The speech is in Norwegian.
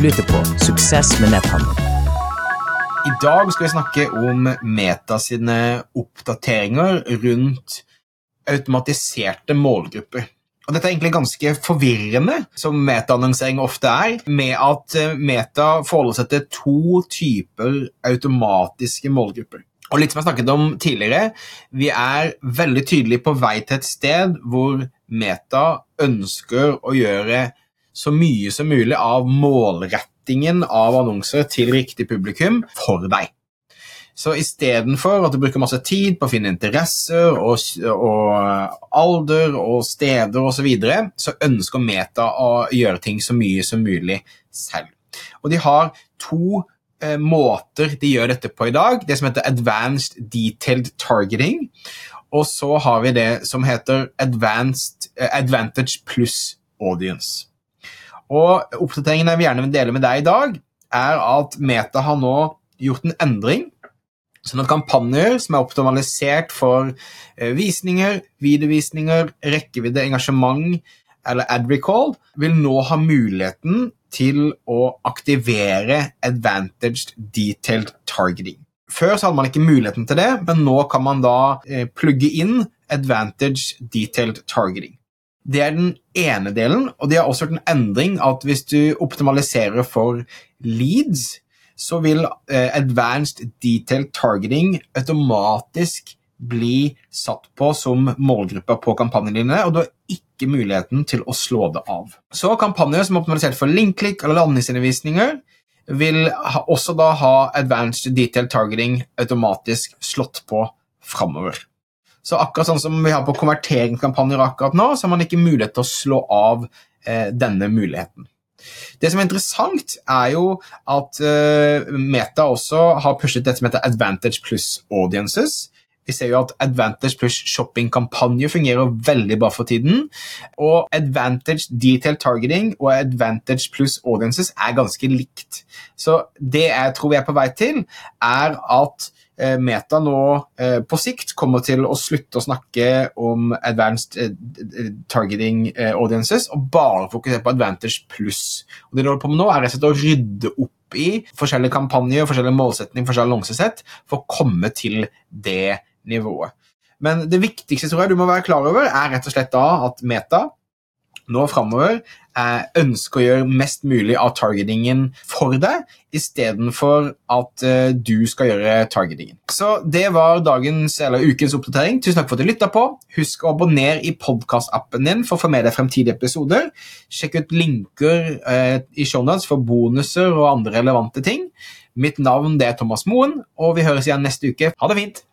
lytter på Suksess med netthandel. I dag skal vi snakke om Meta sine oppdateringer rundt automatiserte målgrupper. Og Dette er egentlig ganske forvirrende, som metaannonsering ofte er, med at Meta forholder seg til to typer automatiske målgrupper. Og litt som jeg snakket om tidligere, Vi er veldig tydelig på vei til et sted hvor Meta ønsker å gjøre så mye som mulig av målrettingen av annonser til riktig publikum for deg. Så istedenfor at du bruker masse tid på å finne interesser og, og alder og steder osv., så, videre, så ønsker Meta å gjøre ting så mye som mulig selv. Og de har to eh, måter de gjør dette på i dag. Det som heter Advanced Detailed Targeting. Og så har vi det som heter Advanced, eh, Advantage Plus Audience. Og Oppdateringen jeg vil gjerne dele med deg i dag, er at Meta har nå gjort en endring. Sånn at kampanjer som er optimalisert for eh, visninger, videovisninger, rekkevidde, engasjement eller ad recall, vil nå ha muligheten til å aktivere advantaged detailed targeting. Før så hadde man ikke muligheten til det, men nå kan man da eh, plugge inn advantage detailed targeting. Det er den ene delen, og de har også gjort en endring at hvis du optimaliserer for leads, så vil eh, advanced detailed targeting automatisk bli satt på som målgruppe på kampanjene dine, og du har ikke muligheten til å slå det av. Så kampanjer som er optimalisert for linkklikk eller landingsinnvisninger, vil også da ha advanced detailed targeting automatisk slått på framover. Så akkurat sånn som vi har på konverteringskampanjer akkurat nå, så har man ikke mulighet til å slå av eh, denne muligheten. Det som er interessant, er jo at eh, Meta også har pushet dette som heter Advantage pluss Audiences. Vi ser jo at Advantage pluss shoppingkampanje fungerer veldig bra for tiden. Og Advantage detail targeting og Advantage pluss audiences er ganske likt. Så det jeg tror vi er på vei til, er at Meta nå eh, på sikt kommer til å slutte å snakke om advanced eh, targeting audiences og bare fokusere på Advantage pluss. Det de holder på med nå, er rett og slett å rydde opp i forskjellige kampanjer, forskjellige målsetninger, forskjellige annonsesett for å komme til det nivået. Men det viktigste tror jeg du må være klar over, er rett og slett da at Meta nå framover eh, ønsker å gjøre mest mulig av targetingen for deg, istedenfor at eh, du skal gjøre targetingen. Så det var dagens, eller ukens oppdatering. Tusen takk for at du lytta på. Husk å abonnere i podkastappen din for å få med deg fremtidige episoder. Sjekk ut linker eh, i shownotes for bonuser og andre relevante ting. Mitt navn er Thomas Moen, og vi høres igjen neste uke. Ha det fint!